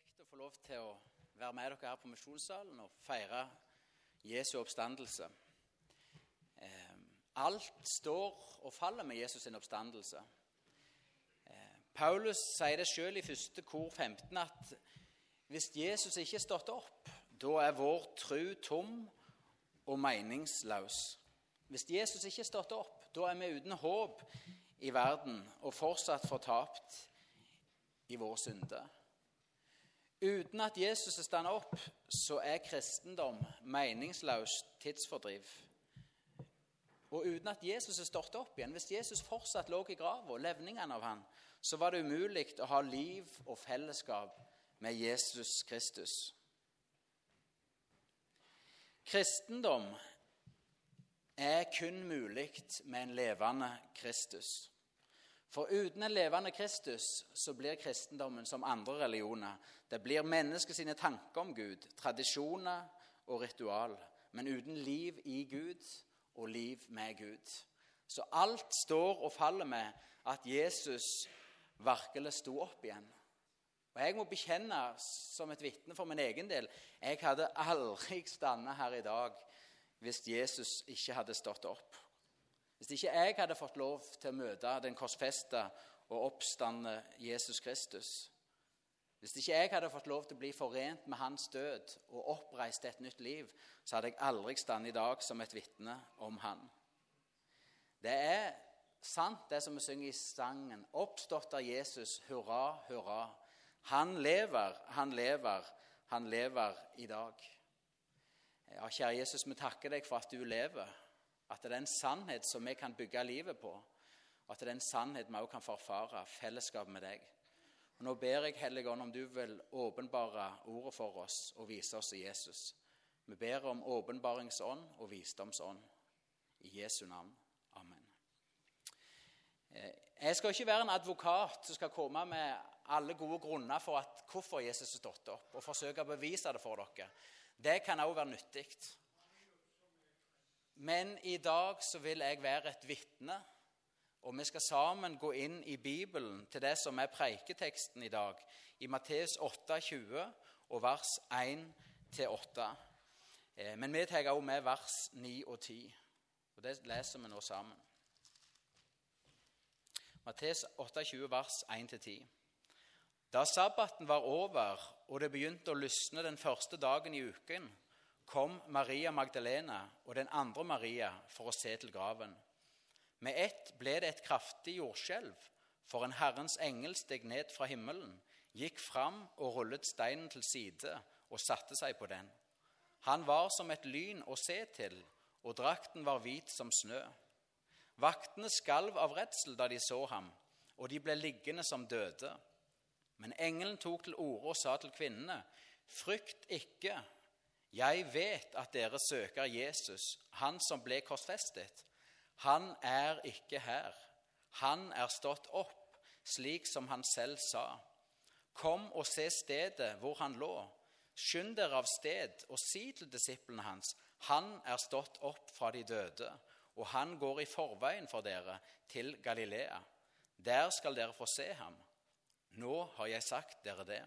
kjekt å få lov til å være med dere her på Misjonssalen og feire Jesu oppstandelse. Eh, alt står og faller med Jesus' sin oppstandelse. Eh, Paulus sier det sjøl i første kor 15 at hvis Jesus ikke er stått opp, da er vår tru tom og meningsløs. Hvis Jesus ikke er stått opp, da er vi uten håp i verden og fortsatt fortapt i vår synde. Uten at Jesus er stått opp, så er kristendom meningsløs tidsfordriv. Og uten at Jesus er stått opp igjen, hvis Jesus fortsatt lå i grava, levningene av han, så var det umulig å ha liv og fellesskap med Jesus Kristus. Kristendom er kun mulig med en levende Kristus. For uten en levende Kristus så blir kristendommen som andre religioner. Det blir mennesket sine tanker om Gud, tradisjoner og ritual, men uten liv i Gud og liv med Gud. Så alt står og faller med at Jesus virkelig sto opp igjen. Og Jeg må bekjenne som et vitne for min egen del jeg hadde aldri stått her i dag hvis Jesus ikke hadde stått opp. Hvis ikke jeg hadde fått lov til å møte den korsfesta og oppstande Jesus Kristus, hvis ikke jeg hadde fått lov til å bli forent med hans død og oppreist et nytt liv, så hadde jeg aldri stått i dag som et vitne om han. Det er sant, det som vi synger i sangen. Oppstått av Jesus, hurra, hurra. Han lever, han lever, han lever i dag. Ja, kjære Jesus, vi takker deg for at du lever. At det er en sannhet som vi kan bygge livet på. Og at det er en sannhet vi også kan forfare fellesskap med deg. Og Nå ber jeg Hellige Ånd om du vil åpenbare ordet for oss og vise oss i Jesus. Vi ber om åpenbaringsånd og visdomsånd. I Jesu navn. Amen. Eh, jeg skal ikke være en advokat som skal komme med alle gode grunner for at hvorfor Jesus har stått opp, og forsøke å bevise det for dere. Det kan også være nyttig. Men i dag så vil jeg være et vitne, og vi skal sammen gå inn i Bibelen til det som er preiketeksten i dag, i Matteus 8,20 og vers 1-8. Eh, men vi tar også med vers 9 og 10, og det leser vi nå sammen. Matteus 28, vers 1-10. Da sabbaten var over og det begynte å lysne den første dagen i uken, kom Maria Magdalena og den andre Maria for å se til graven. Med ett ble det et kraftig jordskjelv, for en Herrens engel steg ned fra himmelen, gikk fram og rullet steinen til side og satte seg på den. Han var som et lyn å se til, og drakten var hvit som snø. Vaktene skalv av redsel da de så ham, og de ble liggende som døde. Men engelen tok til orde og sa til kvinnene, frykt ikke, jeg vet at dere søker Jesus, han som ble korsfestet. Han er ikke her. Han er stått opp, slik som han selv sa. Kom og se stedet hvor han lå. Skynd dere av sted og si til disiplene hans, han er stått opp fra de døde, og han går i forveien for dere til Galilea. Der skal dere få se ham. Nå har jeg sagt dere det.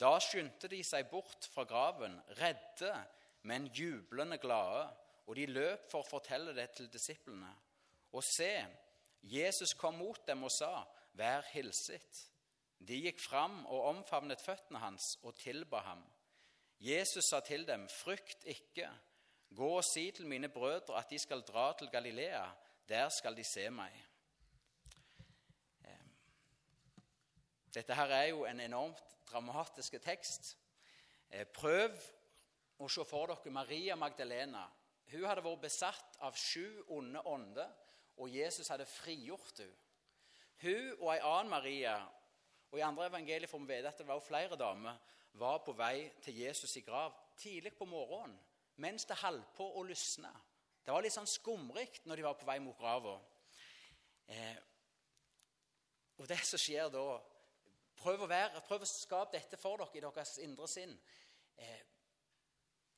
Da skyndte de seg bort fra graven, redde, men jublende glade, og de løp for å fortelle det til disiplene. Og se, Jesus kom mot dem og sa, Vær hilset. De gikk fram og omfavnet føttene hans og tilba ham. Jesus sa til dem, Frykt ikke. Gå og si til mine brødre at de skal dra til Galilea. Der skal de se meg. Dette her er jo en enormt dramatisk tekst. Eh, prøv å se for dere Maria Magdalena. Hun hadde vært besatt av sju onde ånder, og Jesus hadde frigjort henne. Hun og ei annen Maria, og i andre evangelier får vi vite at det var flere damer, var på vei til Jesus i grav tidlig på morgenen mens det holdt på å lysne. Det var litt sånn skumrikt når de var på vei mot grava. Eh, og det som skjer da Prøv å, være, prøv å skape dette for dere i deres indre sinn. Eh,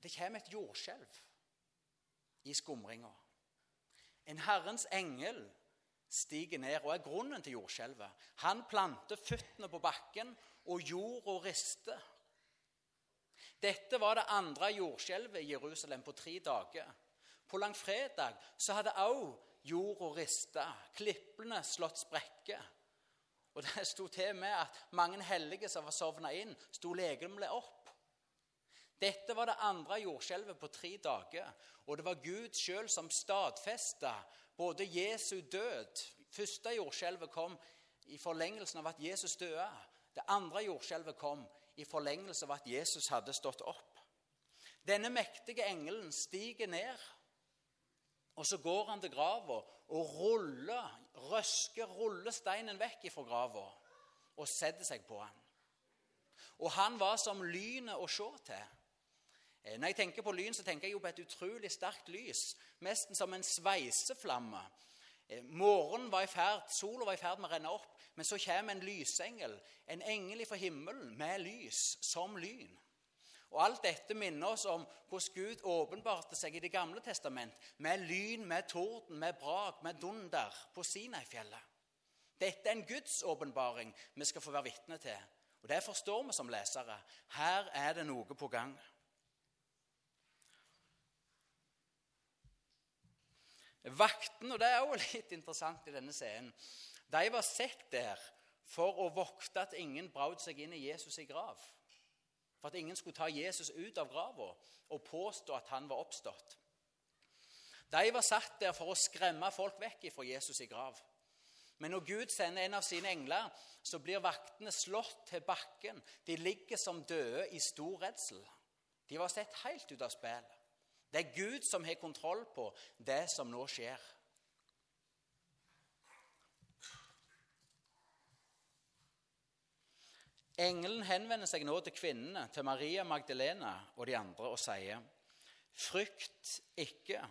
det kommer et jordskjelv i skumringa. En Herrens engel stiger ned og er grunnen til jordskjelvet. Han planter føttene på bakken, og jorda rister. Dette var det andre jordskjelvet i Jerusalem på tre dager. På langfredag så hadde òg jorda rista, klippene slått sprekker. Og Det sto til med at mange hellige som var sovna inn, sto legemlig opp. Dette var det andre jordskjelvet på tre dager, og det var Gud sjøl som stadfesta både Jesu død Første jordskjelvet kom i forlengelsen av at Jesus døde. Det andre jordskjelvet kom i forlengelse av at Jesus hadde stått opp. Denne mektige engelen stiger ned, og så går han til grava og ruller, røsker, ruller steinen vekk fra grava og setter seg på han. Og han var som lynet å se til. Eh, når jeg tenker på lyn, så tenker jeg jo på et utrolig sterkt lys. Nesten som en sveiseflamme. Eh, morgenen var i ferd, Sola var i ferd med å renne opp, men så kommer en lysengel, en engel fra himmelen, med lys som lyn. Og Alt dette minner oss om hvordan Gud åpenbarte seg i Det gamle testament, med lyn, med torden, med brak, med dunder på Sinai-fjellet. Dette er en Guds åpenbaring vi skal få være vitne til. Og Det forstår vi som lesere. Her er det noe på gang. Vaktene, og det er også litt interessant i denne scenen, de var sett der for å vokte at ingen brøt seg inn i Jesus' i grav. For at ingen skulle ta Jesus ut av grava og påstå at han var oppstått. De var satt der for å skremme folk vekk fra Jesus' i grav. Men når Gud sender en av sine engler, så blir vaktene slått til bakken. De ligger som døde i stor redsel. De var sett helt ut av spill. Det er Gud som har kontroll på det som nå skjer. Engelen henvender seg nå til kvinnene, til Maria Magdalena og de andre, og sier, 'Frykt ikke.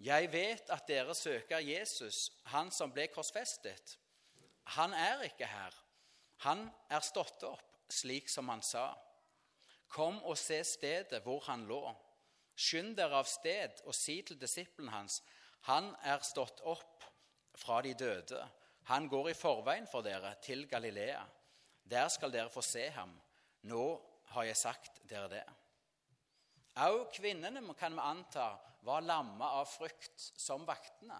Jeg vet at dere søker Jesus, han som ble korsfestet. Han er ikke her. Han er stått opp, slik som han sa. Kom og se stedet hvor han lå. Skynd dere av sted og si til disippelen hans, han er stått opp fra de døde. Han går i forveien for dere til Galilea. Der skal dere få se ham. Nå har jeg sagt dere det. Au kvinnene kan vi anta var lamma av frykt som vaktene.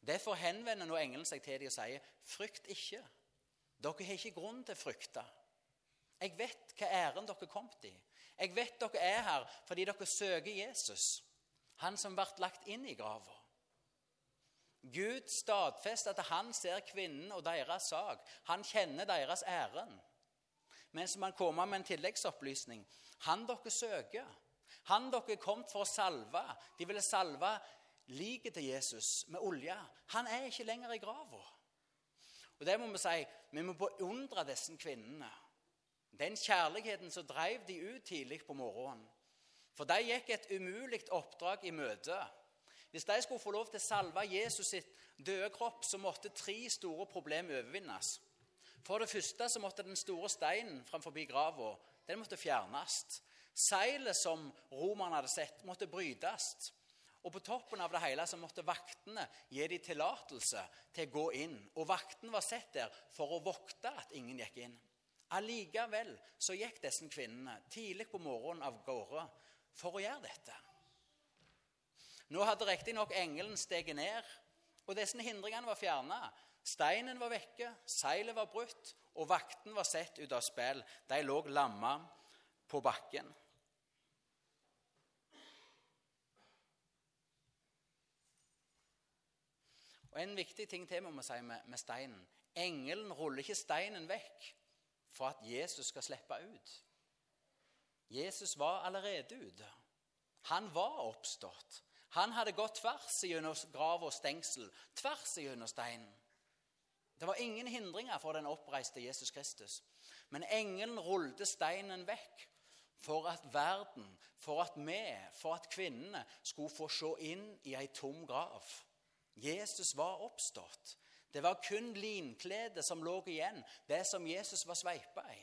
Derfor henvender nå engelen seg til dem og sier, 'Frykt ikke. Dere har ikke grunn til å frykte.' Jeg vet hva æren dere kom til. Jeg vet dere er her fordi dere søker Jesus, han som ble lagt inn i grava. Gud stadfester at han ser kvinnen og deres sak. Han kjenner deres æren. Men så må han komme med en tilleggsopplysning. Han dere søker, han dere er kommet for å salve De ville salve liket til Jesus med olje. Han er ikke lenger i grava. Og det må vi si, vi må beundre disse kvinnene. Den kjærligheten som drev de ut tidlig på morgenen. For de gikk et umulig oppdrag i møte. Hvis de skulle få lov til å salve Jesus sitt døde kropp, så måtte tre store problemer overvinnes. For det første så måtte den store steinen framfor grava den måtte fjernes. Seilet som romerne hadde sett, måtte brytes. Og på toppen av det hele så måtte vaktene gi dem tillatelse til å gå inn. Og vaktene var sett der for å vokte at ingen gikk inn. Allikevel så gikk disse kvinnene tidlig på morgenen av gårde for å gjøre dette. Nå hadde riktignok engelen steget ned, og disse hindringene var fjerna. Steinen var vekke, seilet var brutt, og vakten var sett ut av spill. De lå lamma på bakken. Og En viktig ting til må vi si med, med steinen. Engelen ruller ikke steinen vekk for at Jesus skal slippe ut. Jesus var allerede ute. Han var oppstått. Han hadde gått tvers gjennom grav og stengsel, tvers gjennom steinen. Det var ingen hindringer for den oppreiste Jesus Kristus. Men engelen rullte steinen vekk for at verden, for at vi, for at kvinnene skulle få se inn i ei tom grav. Jesus var oppstått. Det var kun linkledet som lå igjen, det som Jesus var sveipa i.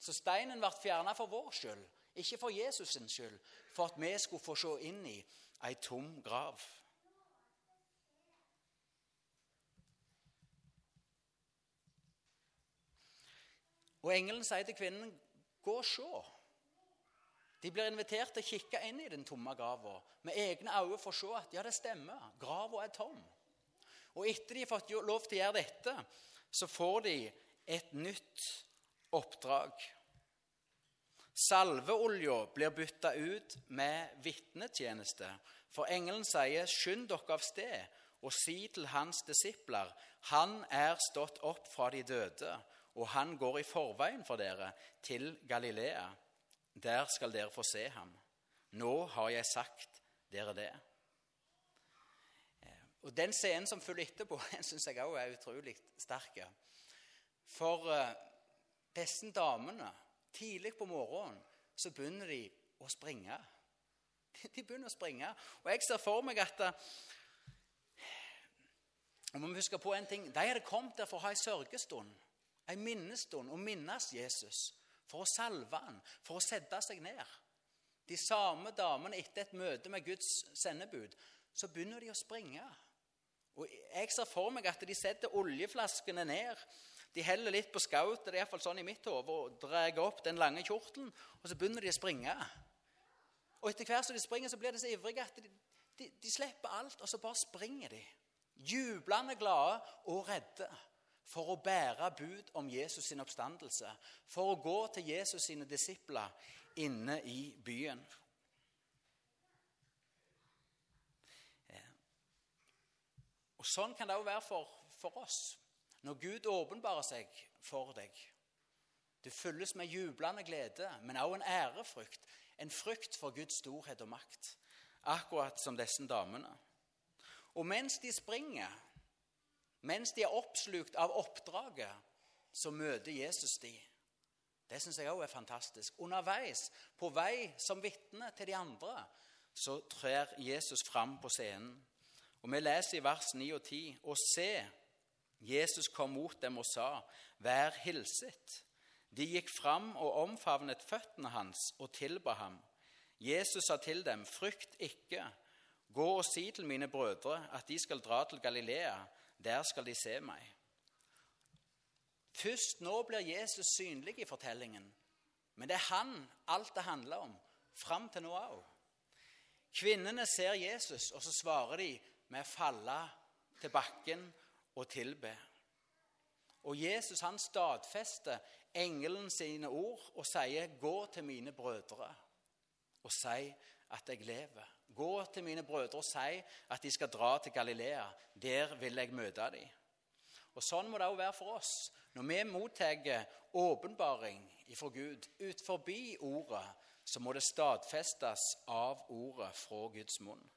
Så steinen ble fjerna for vår skyld, ikke for Jesus' sin skyld, for at vi skulle få se inn i ei tom grav. Og Engelen sier til kvinnen, 'Gå og se.' De blir invitert til å kikke inn i den tomme grava med egne øyne for å se at ja, det stemmer, grava er tom. Og etter de har fått lov til å gjøre dette, så får de et nytt oppdrag. Salveolja blir bytta ut med vitnetjeneste, for engelen sier, 'Skynd dere av sted og si til hans disipler:" 'Han er stått opp fra de døde, og han går i forveien for dere til Galilea.' 'Der skal dere få se ham.' 'Nå har jeg sagt dere det.' Og Den scenen som følger etterpå, syns jeg òg er utrolig sterk. For uh, disse damene Tidlig på morgenen så begynner de å springe. De begynner å springe. Og jeg ser for meg at og må huske på en ting, De hadde kommet der for å ha en sørgestund, en minnestund, og minnes Jesus. For å salve han, for å sette seg ned. De samme damene etter et møte med Guds sendebud, så begynner de å springe. Og Jeg ser for meg at de setter oljeflaskene ned de heller litt på skautet, det er iallfall sånn i mitt hode, og drar opp den lange kjortelen, og så begynner de å springe. Og etter hvert som de springer, så blir de så ivrige at de, de, de slipper alt, og så bare springer de. Jublende glade og redde for å bære bud om Jesus sin oppstandelse. For å gå til Jesus sine disipler inne i byen. Og Sånn kan det òg være for, for oss. Når Gud åpenbarer seg for deg Du fylles med jublende glede, men også en ærefrykt. En frykt for Guds storhet og makt. Akkurat som disse damene. Og mens de springer, mens de er oppslukt av oppdraget, så møter Jesus de. Det syns jeg òg er fantastisk. Underveis, på vei som vitne til de andre, så trer Jesus fram på scenen. Og Vi leser i vers 9 og 10.: Og se, Jesus kom mot dem og sa, 'Vær hilset.' De gikk fram og omfavnet føttene hans og tilba ham. Jesus sa til dem, 'Frykt ikke. Gå og si til mine brødre at de skal dra til Galilea. Der skal de se meg.' Først nå blir Jesus synlig i fortellingen. Men det er han alt det handler om, fram til nå òg. Kvinnene ser Jesus, og så svarer de med å falle til bakken og tilbe. Og Jesus han stadfester engelen sine ord og sier, 'Gå til mine brødre og si at jeg lever.' Gå til mine brødre og si at de skal dra til Galilea. Der vil jeg møte dem. Og Sånn må det òg være for oss. Når vi mottar åpenbaring fra Gud ut forbi ordet, så må det stadfestes av ordet fra Guds munn.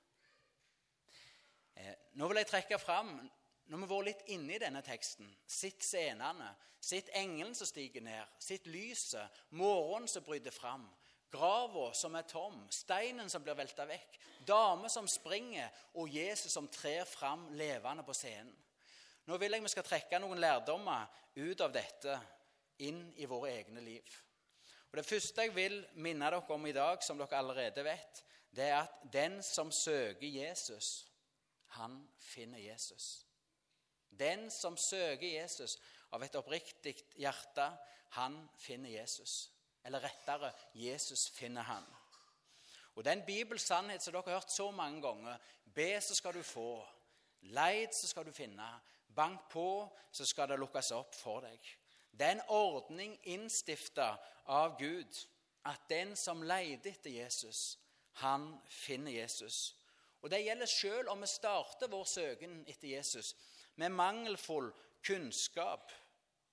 Eh, nå vil jeg trekke fram når vi har vært litt inne i denne teksten, sitt scenene, sitt engelen som stiger ned, sitt lyset, morgenen som bryter fram, grava som er tom, steinen som blir velta vekk, damer som springer, og Jesus som trer fram levende på scenen. Nå vil jeg vi skal trekke noen lærdommer ut av dette inn i våre egne liv. Og Det første jeg vil minne dere om i dag, som dere allerede vet, det er at den som søker Jesus, han finner Jesus. Den som søker Jesus av et oppriktig hjerte, han finner Jesus. Eller rettere, Jesus finner han. Og Den Bibels sannhet som dere har hørt så mange ganger Be, så skal du få. Leid, så skal du finne. Bank på, så skal det lukkes opp for deg. Det er en ordning innstifta av Gud at den som leter etter Jesus, han finner Jesus. Og Det gjelder selv om vi starter vår søken etter Jesus med mangelfull kunnskap,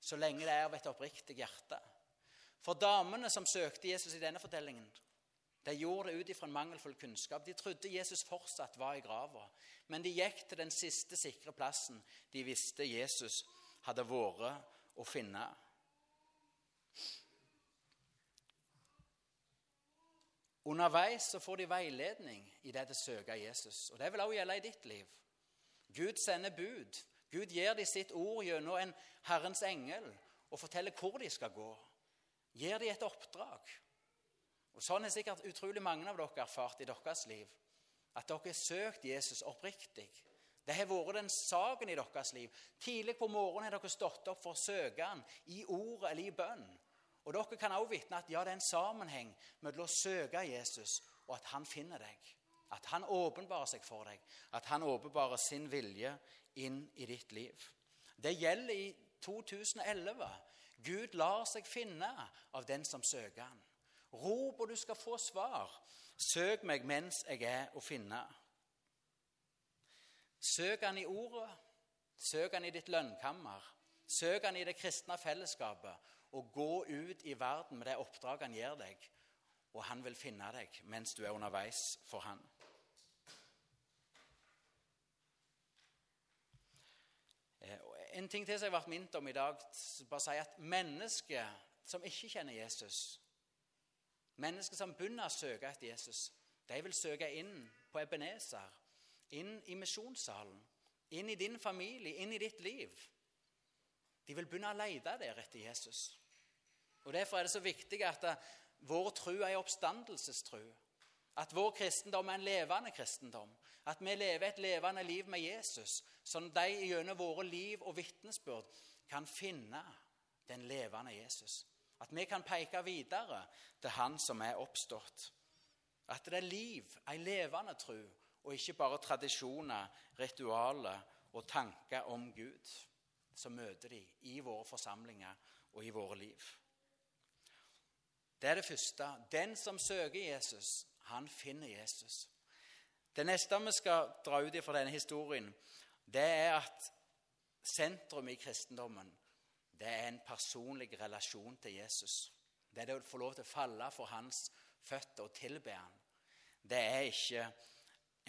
så lenge det er av et oppriktig hjerte. For damene som søkte Jesus i denne fortellingen, de gjorde det ut ifra en mangelfull kunnskap. De trodde Jesus fortsatt var i grava, men de gikk til den siste sikre plassen de visste Jesus hadde vært å finne. Underveis så får de veiledning i det å søke Jesus. Og Det vil også gjelde i ditt liv. Gud sender bud. Gud gir dem sitt ord gjennom en Herrens engel og forteller hvor de skal gå. Gir dem et oppdrag. Og Sånn er sikkert utrolig mange av dere erfart i deres liv. At dere har søkt Jesus oppriktig. Det har vært den saken i deres liv. Tidlig på morgenen har dere stått opp for å søke han i ordet eller i bønn. Og dere kan også vitne at ja, det er en sammenheng mellom å søke Jesus og at han finner deg. At han åpenbarer seg for deg. At han åpenbarer sin vilje inn i ditt liv. Det gjelder i 2011. Gud lar seg finne av den som søker han. Rop, og du skal få svar. Søk meg mens jeg er å finne. Søk han i ordet. Søk han i ditt lønnkammer. Søk han i det kristne fellesskapet og gå ut i verden med det oppdraget han gir deg. Og han vil finne deg mens du er underveis for han. Eh, en ting til som jeg har vært minnet om i dag, bare si at mennesker som ikke kjenner Jesus, mennesker som begynner å søke etter Jesus, de vil søke inn på Ebenezer, inn i misjonssalen, inn i din familie, inn i ditt liv. De vil begynne å lete der etter Jesus. Og Derfor er det så viktig at vår tro er en oppstandelsestru. At vår kristendom er en levende kristendom. At vi lever et levende liv med Jesus, sånn at de gjennom våre liv og vitnesbyrd kan finne den levende Jesus. At vi kan peke videre til Han som er oppstått. At det er liv, en levende tro, og ikke bare tradisjoner, ritualer og tanker om Gud som møter de i våre forsamlinger og i våre liv. Det er det første. Den som søker Jesus, han finner Jesus. Det neste vi skal dra ut fra denne historien, det er at sentrum i kristendommen det er en personlig relasjon til Jesus. Det er det å få lov til å falle for hans føtter og tilbe han. Det er ikke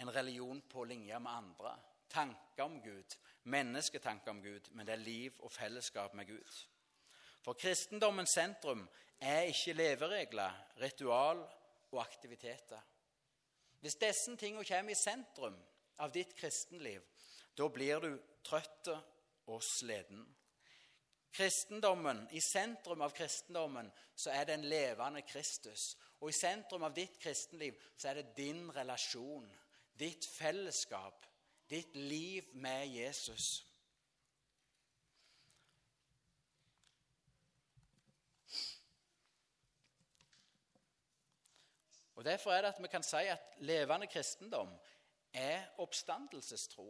en religion på linje med andre. Tanker om Gud, mennesketanker om Gud, men det er liv og fellesskap med Gud. For kristendommens sentrum er ikke leveregler, ritual og aktiviteter. Hvis disse tingene kommer i sentrum av ditt kristenliv, da blir du trøtt og sliten. Kristendommen, I sentrum av kristendommen så er det en levende Kristus. Og i sentrum av ditt kristenliv så er det din relasjon, ditt fellesskap, ditt liv med Jesus. Og Derfor er det at vi kan si at levende kristendom er oppstandelsestro.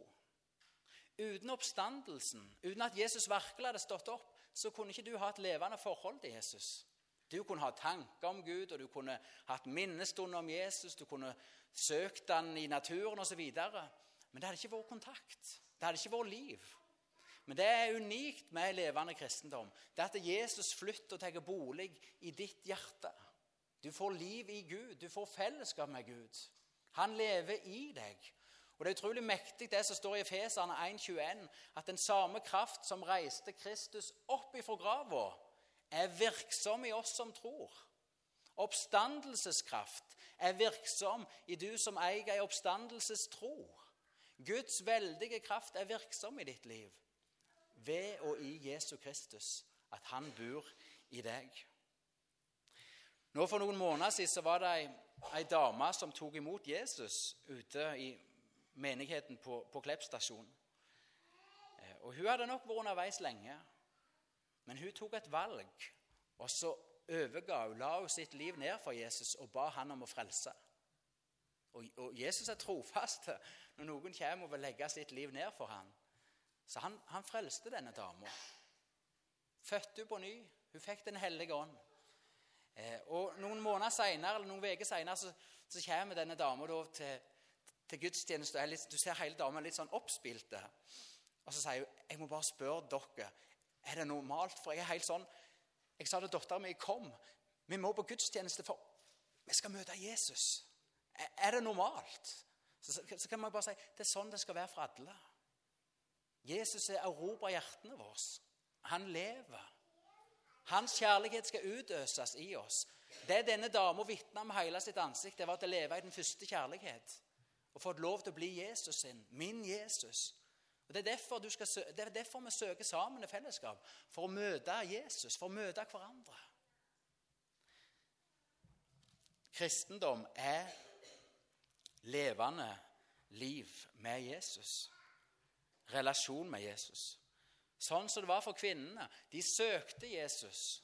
Uten oppstandelsen, uten at Jesus virkelig hadde stått opp, så kunne ikke du ha et levende forhold til Jesus. Du kunne ha tanker om Gud, og du kunne hatt minnestunder om Jesus, du kunne søkt han i naturen osv. Men det hadde ikke vært kontakt. Det hadde ikke vært liv. Men det er unikt med levende kristendom. Det er at Jesus flytter og tar bolig i ditt hjerte. Du får liv i Gud. Du får fellesskap med Gud. Han lever i deg. Og Det er utrolig mektig det som står i Efeserne 1,21, at den samme kraft som reiste Kristus opp ifra grava, er virksom i oss som tror. Oppstandelseskraft er virksom i du som eier ei oppstandelsestro. Guds veldige kraft er virksom i ditt liv ved og i Jesu Kristus, at han bor i deg. Nå For noen måneder siden så var det ei, dame som tok imot Jesus ute i menigheten på, på Klepp stasjon. Eh, og Hun hadde nok vært underveis lenge, men hun tok et valg. Og så overga hun, la hun sitt liv ned for Jesus og ba han om å frelse. Og, og Jesus er trofast når noen kommer og vil legge sitt liv ned for ham. Så han, han frelste denne dama. Fødte hun på ny. Hun fikk Den hellige ånd. Eh, og Noen måneder senere, eller noen uker senere så, så, kommer denne dama til, til gudstjeneste. Litt, du ser hele damen litt sånn oppspilte. Og så sier hun jeg må bare spørre dere, er det normalt? For jeg er helt sånn Jeg sa til dattera mi kom, vi må på gudstjeneste, for vi skal møte Jesus. Er det normalt? Så, så, kan man bare si det er sånn det skal være for alle. Jesus er erobra hjertene våre. Han lever. Hans kjærlighet skal utøses i oss. Det denne dama vitna med hele sitt ansikt, det var at å leve i den første kjærlighet. Og fått lov til å bli Jesus sin. Min Jesus. Og det er, skal, det er, derfor vi søker sammen i fellesskap. For å møte Jesus, for å møte hverandre. Kristendom er levende liv med Jesus. Relasjon med Jesus. Sånn som det var for kvinnene. De søkte Jesus.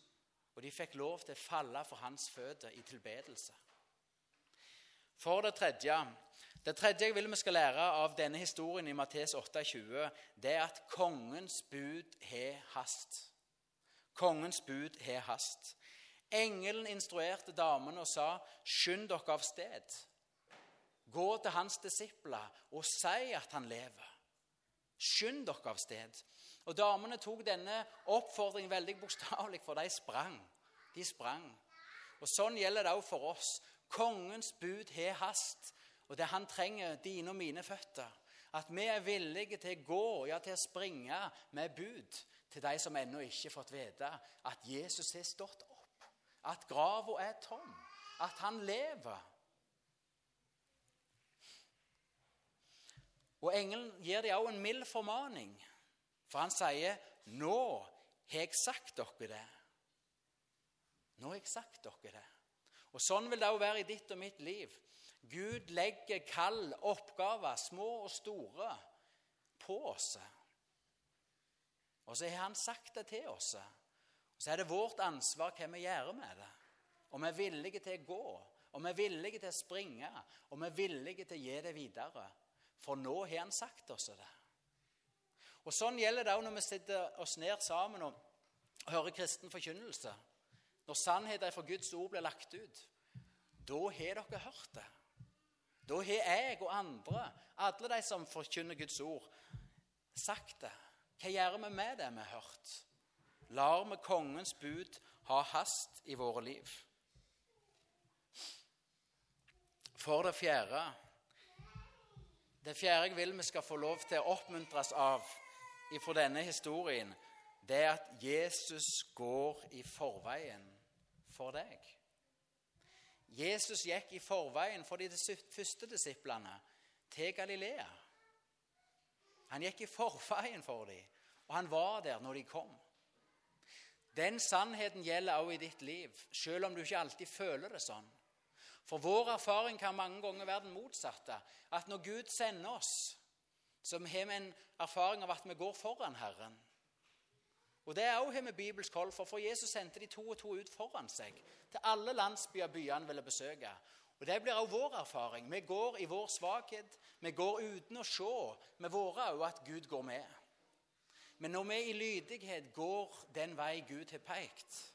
Og de fikk lov til å falle for hans føtter i tilbedelse. For det tredje det tredje jeg vil vi skal lære av denne historien i Mattes 28, det er at kongens bud har hast. Kongens bud har hast. Engelen instruerte damene og sa, 'Skynd dere av sted.' Gå til hans disipler og si at han lever. Skynd dere av sted. Og Damene tok denne oppfordringen veldig bokstavelig, for de sprang. De sprang. Og Sånn gjelder det òg for oss. Kongens bud har hast. Og det han trenger, dine og mine føtter. At vi er villige til å gå, ja, til å springe med bud til de som ennå ikke har fått vite at Jesus har stått opp. At grava er tom. At han lever. Og Engelen gir dem òg en mild formaning, for han sier, 'Nå har jeg sagt dere det.' Nå har jeg sagt dere det. Og Sånn vil det òg være i ditt og mitt liv. Gud legger kall, oppgaver, små og store, på oss. Og så har Han sagt det til oss. Og Så er det vårt ansvar hva vi gjør med det. Om vi er villige til å gå, om vi er villige til å springe, om vi er villige til å gi det videre. For nå har Han sagt oss det. Og Sånn gjelder det òg når vi sitter oss ned sammen og hører kristen forkynnelse. Når sannheten fra Guds ord blir lagt ut. Da har dere hørt det. Da har jeg og andre, alle de som forkynner Guds ord, sagt det. Hva gjør vi med det vi har hørt? Lar vi kongens bud ha hast i våre liv? For det fjerde Det fjerde jeg vil vi skal få lov til å oppmuntres av fra denne historien, det er at Jesus går i forveien for deg. Jesus gikk i forveien for de første disiplene til Galilea. Han gikk i forveien for dem, og han var der når de kom. Den sannheten gjelder også i ditt liv, selv om du ikke alltid føler det sånn. For vår erfaring kan mange ganger være den motsatte. At når Gud sender oss, så har vi en erfaring av at vi går foran Herren. Og Det har vi bibelsk hold for, for Jesus sendte de to og to ut foran seg til alle landsbyer byene ville besøke. Og Det blir også vår erfaring. Vi går i vår svakhet. Vi går uten å se med våre øyne at Gud går med. Men når vi i lydighet går den vei Gud har pekt,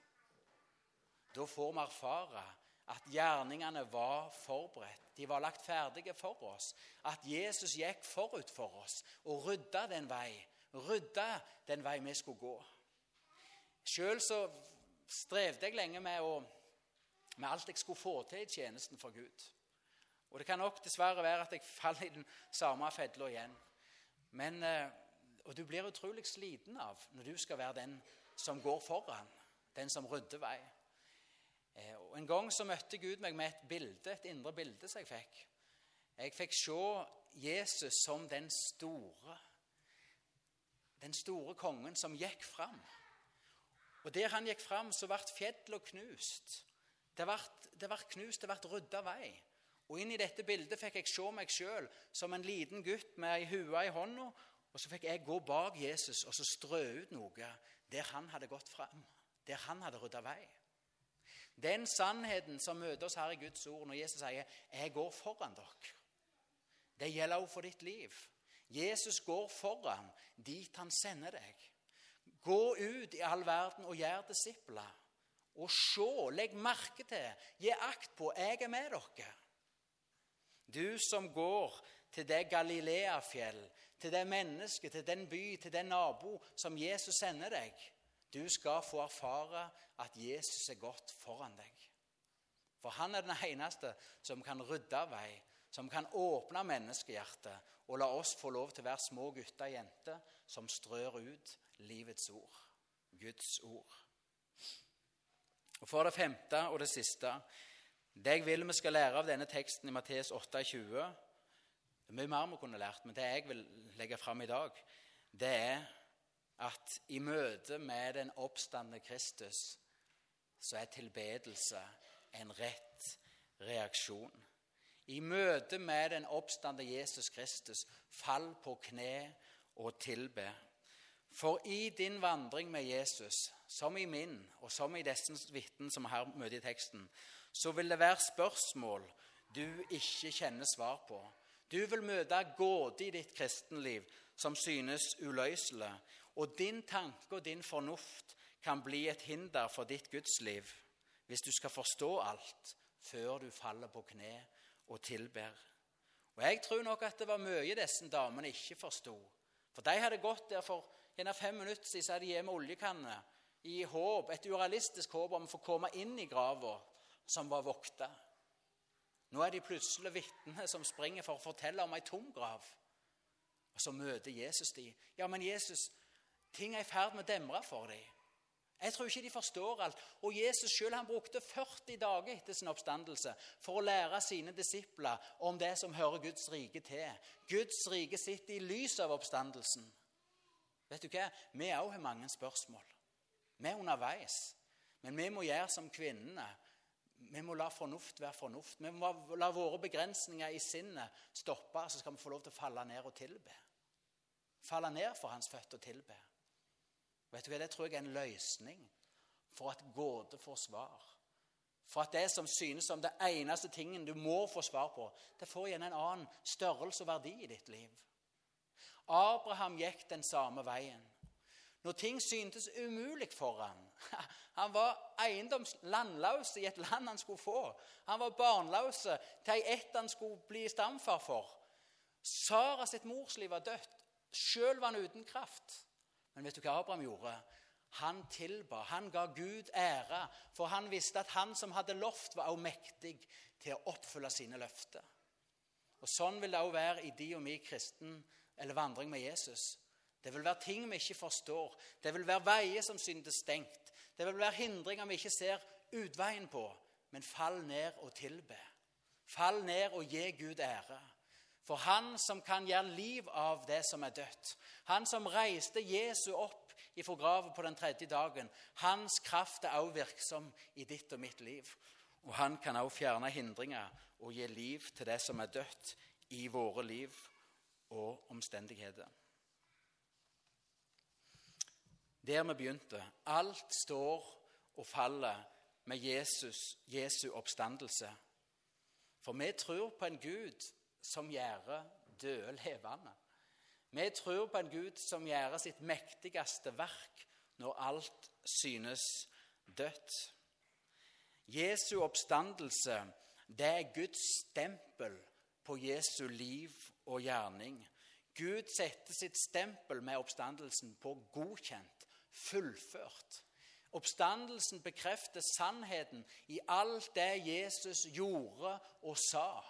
da får vi erfare at gjerningene var forberedt. De var lagt ferdige for oss. At Jesus gikk forut for oss og rydda den vei. Rydda den vei vi skulle gå. Sjøl så strevde jeg lenge med, å, med alt jeg skulle få til i tjenesten for Gud. Og det kan nok dessverre være at jeg faller i den samme fedla igjen. Men, eh, og du blir utrolig sliten av når du skal være den som går foran, den som rydder vei. En gang så møtte Gud meg med et bilde, et indre bilde som jeg fikk. Jeg fikk se Jesus som den store, den store kongen som gikk fram. Og Der han gikk fram, så ble fjellene knust. Det ble, det ble knust, det ble rydda vei. Og inn i dette bildet fikk jeg se meg sjøl som en liten gutt med ei hue i hånda. Og så fikk jeg gå bak Jesus og så strø ut noe der han hadde gått fram. Der han hadde rydda vei. Den sannheten som møter oss her i Guds ord når Jesus sier 'Jeg går foran dere', det gjelder også for ditt liv. Jesus går foran dit han sender deg. Gå ut i all verden og gjør disipler. Og se, legg merke til, gi akt på, jeg er med dere. Du som går til det Galileafjell, til det mennesket, til den by, til den nabo som Jesus sender deg. Du skal få erfare at Jesus er godt foran deg. For han er den eneste som kan rydde vei, som kan åpne menneskehjertet og la oss få lov til å være små gutter og jenter som strør ut livets ord, Guds ord. Og For det femte og det siste Det jeg vil vi skal lære av denne teksten i Mattes 28 Det er mye mer vi kunne lært, men det jeg vil legge fram i dag, det er at i møte med den oppstandende Kristus så er tilbedelse en rett reaksjon. I møte med den oppstande Jesus Kristus, fall på kne og tilbe. For i din vandring med Jesus, som i min, og som i disse vitnene som her møter i teksten, så vil det være spørsmål du ikke kjenner svar på. Du vil møte gåte i ditt kristenliv som synes uløselig, og din tanke og din fornuft kan bli et hinder for ditt gudsliv hvis du skal forstå alt før du faller på kne og tilber. Og Jeg tror nok at det var mye disse damene ikke forsto. For de hadde gått der for gjerne fem minutter siden, så hadde de hjemme oljekanne i håp, et urealistisk håp om å få komme inn i grava som var vokta. Nå er de plutselig vitner som springer for å fortelle om ei tom grav. Og så møter Jesus de. Ja, men Jesus, ting er i ferd med å demre for dem. Jeg tror ikke de forstår alt. Og Jesus selv, han brukte 40 dager etter sin oppstandelse for å lære sine disipler om det som hører Guds rike til. Guds rike sitter i lys av oppstandelsen. Vet du hva? Vi òg har mange spørsmål. Vi er underveis. Men vi må gjøre som kvinnene. Vi må la fornuft være fornuft. Vi må la våre begrensninger i sinnet stoppe, så skal vi få lov til å falle ned og tilbe. Falle ned for hans føtter og tilbe. Vet du hva, Det tror jeg er en løsning for at gåte får svar. For at det som synes som det eneste tingen du må få svar på, det får igjen en annen størrelse og verdi i ditt liv. Abraham gikk den samme veien. Når ting syntes umulig for ham Han var eiendoms landløs i et land han skulle få. Han var barnløs til ei ett han skulle bli stamfar for. Sara sitt morsliv var dødt. Sjøl var han uten kraft. Men vet du hva Abraham gjorde? Han tilba, han ga Gud ære, for han visste at han som hadde lovt, var også mektig til å oppfylle sine løfter. Og Sånn vil det også være i de og mi kristen eller vandring med Jesus. Det vil være ting vi ikke forstår. Det vil være veier som synes stengt. Det vil være hindringer vi ikke ser utveien på. Men fall ned og tilbe. Fall ned og gi Gud ære. For han som kan gjøre liv av det som er dødt, han som reiste Jesu opp ifra graven på den tredje dagen, hans kraft er også virksom i ditt og mitt liv. Og han kan også fjerne hindringer og gi liv til det som er dødt i våre liv og omstendigheter. Der vi begynte. Alt står og faller med Jesus, Jesu oppstandelse. For vi tror på en Gud som gjør døde levende. Vi tror på en Gud som gjør sitt mektigste verk når alt synes dødt. Jesu oppstandelse det er Guds stempel på Jesu liv og gjerning. Gud setter sitt stempel med oppstandelsen på godkjent, fullført. Oppstandelsen bekrefter sannheten i alt det Jesus gjorde og sa.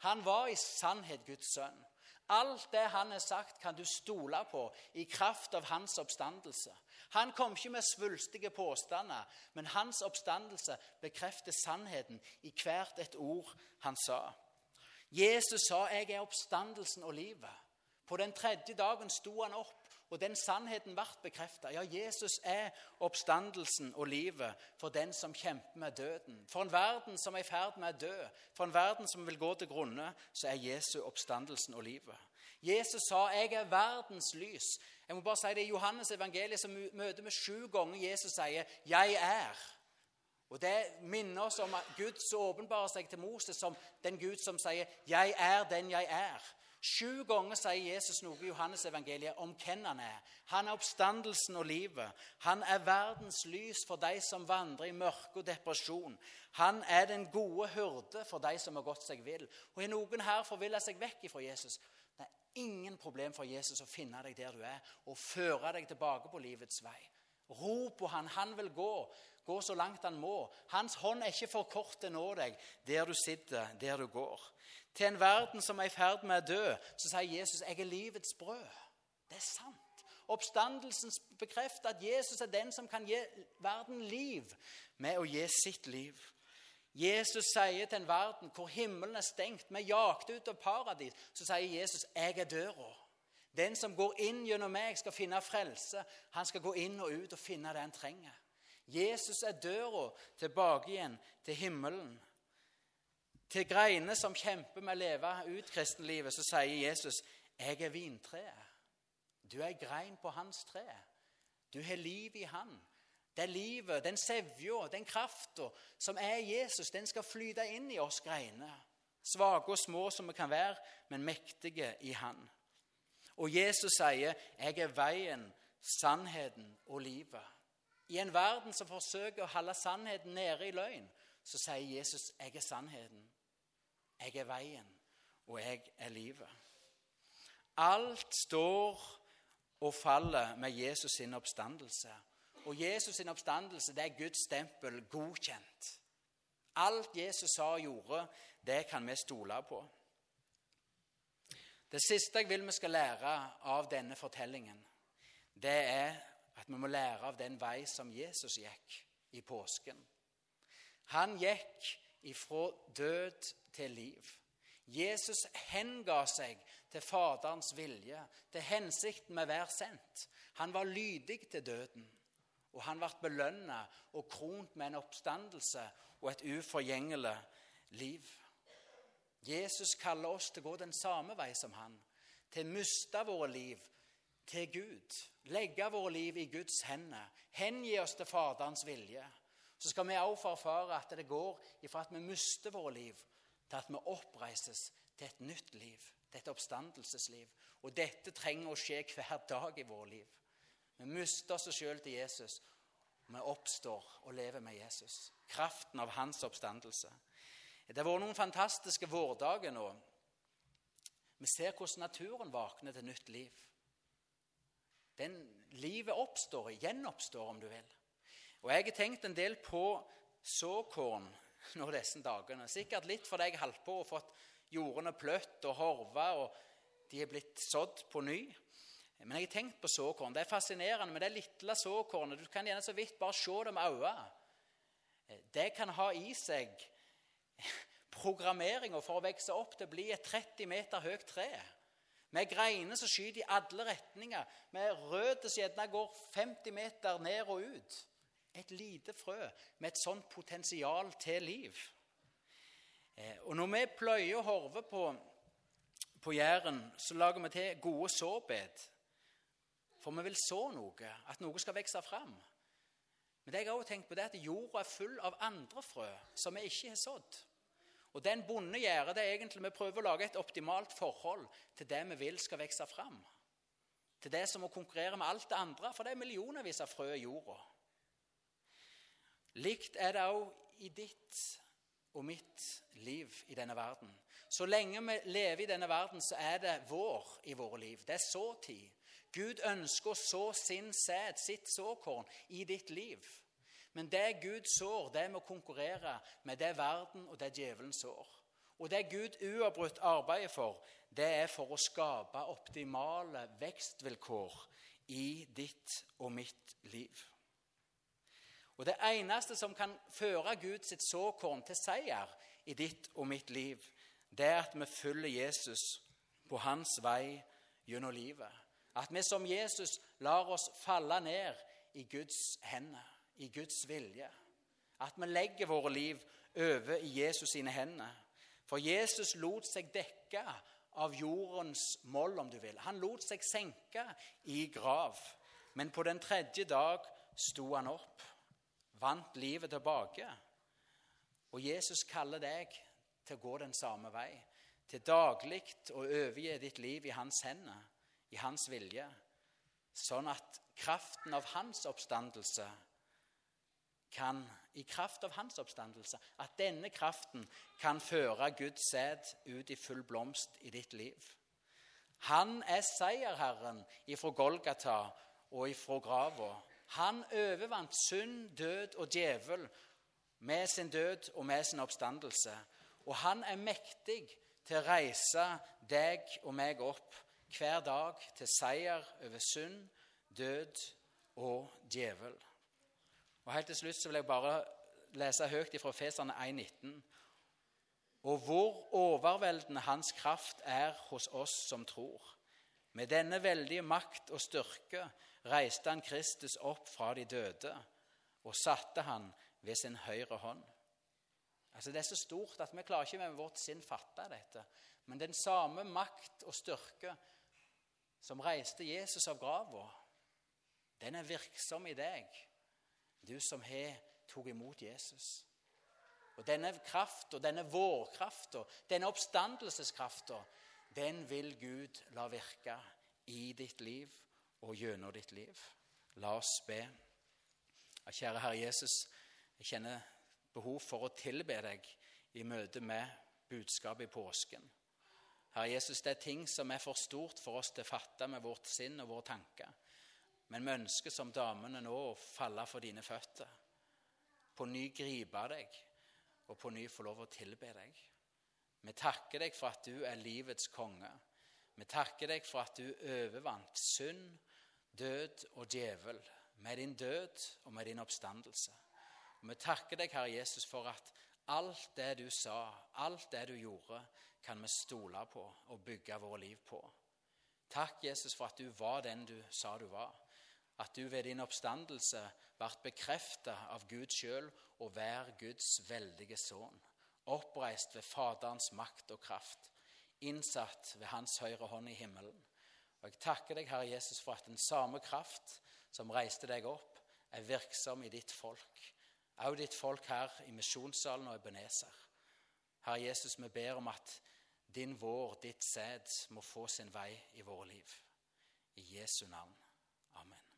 Han var i sannhet Guds sønn. Alt det han har sagt, kan du stole på i kraft av hans oppstandelse. Han kom ikke med svulstige påstander, men hans oppstandelse bekrefter sannheten i hvert et ord han sa. Jesus sa, 'Jeg er oppstandelsen og livet'. På den tredje dagen sto han opp og den sannheten ble bekreftet. Ja, Jesus er oppstandelsen og livet for den som kjemper med døden. For en verden som er i ferd med å dø, for en verden som vil gå til grunne, så er Jesus oppstandelsen og livet. Jesus sa 'Jeg er verdens lys'. Jeg må bare si det I Johannes evangeliet som møter vi sju ganger Jesus sier 'Jeg er'. Og Det minner oss om at Gud så åpenbarer seg til Moses som den Gud som sier 'Jeg er den jeg er'. Sju ganger sier Jesus noe i Johannes evangeliet om hvem han er. Han er oppstandelsen og livet. Han er verdens lys for de som vandrer i mørke og depresjon. Han er den gode hyrde for de som har gått seg vill. Og er noen her forvilla seg vekk fra Jesus? Det er ingen problem for Jesus å finne deg der du er, og føre deg tilbake på livets vei. Ro på han, han vil gå. Gå så langt han må. Hans hånd er ikke for kort til å nå deg der du sitter, der du går til en verden som er i ferd med å dø, så sier Jesus 'Jeg er livets brød'. Det er sant. Oppstandelsen bekrefter at Jesus er den som kan gi verden liv med å gi sitt liv. Jesus sier til en verden hvor himmelen er stengt, vi er ut av paradis, så sier Jesus 'Jeg er døra'. Den som går inn gjennom meg, skal finne frelse. Han skal gå inn og ut og finne det han trenger. Jesus er døra tilbake igjen til himmelen. Til greiene som kjemper med å leve ut kristenlivet, så sier Jesus, 'Jeg er vintreet. Du er grein på hans tre. Du har liv i han. Det livet, den sevja, den krafta som er Jesus, den skal flyte inn i oss greiner. Svake og små som vi kan være, men mektige i Han. Og Jesus sier, 'Jeg er veien, sannheten og livet'. I en verden som forsøker å holde sannheten nede i løgn, så sier Jesus, 'Jeg er sannheten, jeg er veien, og jeg er livet'. Alt står og faller med Jesus sin oppstandelse. Og Jesus sin oppstandelse det er Guds stempel godkjent. Alt Jesus sa og gjorde, det kan vi stole på. Det siste jeg vil vi skal lære av denne fortellingen, det er at vi må lære av den vei som Jesus gikk i påsken. Han gikk ifra død til liv. Jesus henga seg til Faderens vilje, til hensikten med hver sendt. Han var lydig til døden, og han ble belønna og kront med en oppstandelse og et uforgjengelig liv. Jesus kaller oss til å gå den samme vei som han, til å miste våre liv til Gud. Legge våre liv i Guds hender. Hengi oss til Faderens vilje. Så skal vi også få erfare at det går ifra at vi mister våre liv, til at vi oppreises til et nytt liv, til et oppstandelsesliv. Og dette trenger å skje hver dag i vårt liv. Vi mister oss sjøl til Jesus. Vi oppstår og lever med Jesus. Kraften av hans oppstandelse. Det har vært noen fantastiske vårdager nå. Vi ser hvordan naturen våkner til nytt liv. Den Livet oppstår, gjenoppstår, om du vil. Og Jeg har tenkt en del på såkorn nå disse dagene. Sikkert litt fordi jeg holdt på og fått jordene pløtt og horva, og de er blitt sådd på ny. Men jeg har tenkt på såkorn. Det er fascinerende med det lille såkornet. Du kan gjerne så vidt bare se det med øynene. Det kan ha i seg programmeringa for å vokse opp til å bli et 30 meter høyt tre. Med greiner som skyter i alle retninger, med røtter som gjerne går 50 meter ned og ut. Et lite frø med et sånt potensial til liv. Eh, og Når vi pløyer og horver på, på Jæren, så lager vi til gode såbed. For vi vil så noe, at noe skal vokse fram. Men det jeg også tenkt på det er at jorda er full av andre frø som vi ikke har sådd. Og Den bonde gjør det egentlig vi prøver å lage et optimalt forhold til det vi vil skal vokse fram. Til det som må konkurrere med alt det andre, for det er millionervis av frø i jorda. Likt er det òg i ditt og mitt liv i denne verden. Så lenge vi lever i denne verden, så er det vår i våre liv. Det er såtid. Gud ønsker å så sin sæd, sitt såkorn, i ditt liv. Men det Gud sår, det må konkurrere med det verden og det djevelen sår. Og det Gud uavbrutt arbeider for, det er for å skape optimale vekstvilkår i ditt og mitt liv. Og Det eneste som kan føre Guds såkorn til seier i ditt og mitt liv, det er at vi følger Jesus på hans vei gjennom livet. At vi som Jesus lar oss falle ned i Guds hender i Guds vilje. At vi legger våre liv over i Jesus sine hender. For Jesus lot seg dekke av jordens moll, om du vil. Han lot seg senke i grav. Men på den tredje dag sto han opp, vant livet tilbake. Og Jesus kaller deg til å gå den samme vei, til daglig å overgi ditt liv i hans hender, i hans vilje, sånn at kraften av hans oppstandelse kan, i kraft av hans oppstandelse, at denne kraften kan føre Guds sæd ut i full blomst i ditt liv. Han er seierherren ifra Golgata og ifra grava. Han overvant synd, død og djevel med sin død og med sin oppstandelse. Og han er mektig til å reise deg og meg opp hver dag til seier over synd, død og djevel. Og Helt til slutt så vil jeg bare lese høyt fra Feserne 1,19. Og hvor overveldende hans kraft er hos oss som tror. Med denne veldige makt og styrke reiste han Kristus opp fra de døde og satte han ved sin høyre hånd. Altså Det er så stort at vi klarer ikke med vårt sinn fatte dette. Men den samme makt og styrke som reiste Jesus av grava, den er virksom i deg, du som har tatt imot Jesus. Og denne krafta, denne vårkrafta, denne oppstandelseskrafta, den vil Gud la virke i ditt liv og gjennom ditt liv. La oss be. Kjære Herre Jesus, jeg kjenner behov for å tilbe deg i møte med budskapet i påsken. Herre Jesus, det er ting som er for stort for oss til å fatte med vårt sinn og våre tanker. Men vi ønsker som damene nå å falle for dine føtter. På ny gripe deg, og på ny få lov å tilbe deg. Vi takker deg for at du er livets konge. Vi takker deg for at du overvant synd, død og djevel med din død og med din oppstandelse. Og Vi takker deg, Herre Jesus, for at alt det du sa, alt det du gjorde, kan vi stole på og bygge vårt liv på. Takk, Jesus, for at du var den du sa du var. At du ved din oppstandelse ble bekreftet av Gud sjøl og hver Guds veldige sønn. Oppreist ved Faderens makt og kraft. Innsatt ved Hans høyre hånd i himmelen. Og Jeg takker deg, Herre Jesus, for at den samme kraft som reiste deg opp, er virksom i ditt folk. Også ditt folk her i misjonssalen og Ebenezer. Herre Jesus, vi ber om at din vår, ditt sæd, må få sin vei i våre liv. I Jesu navn. Amen.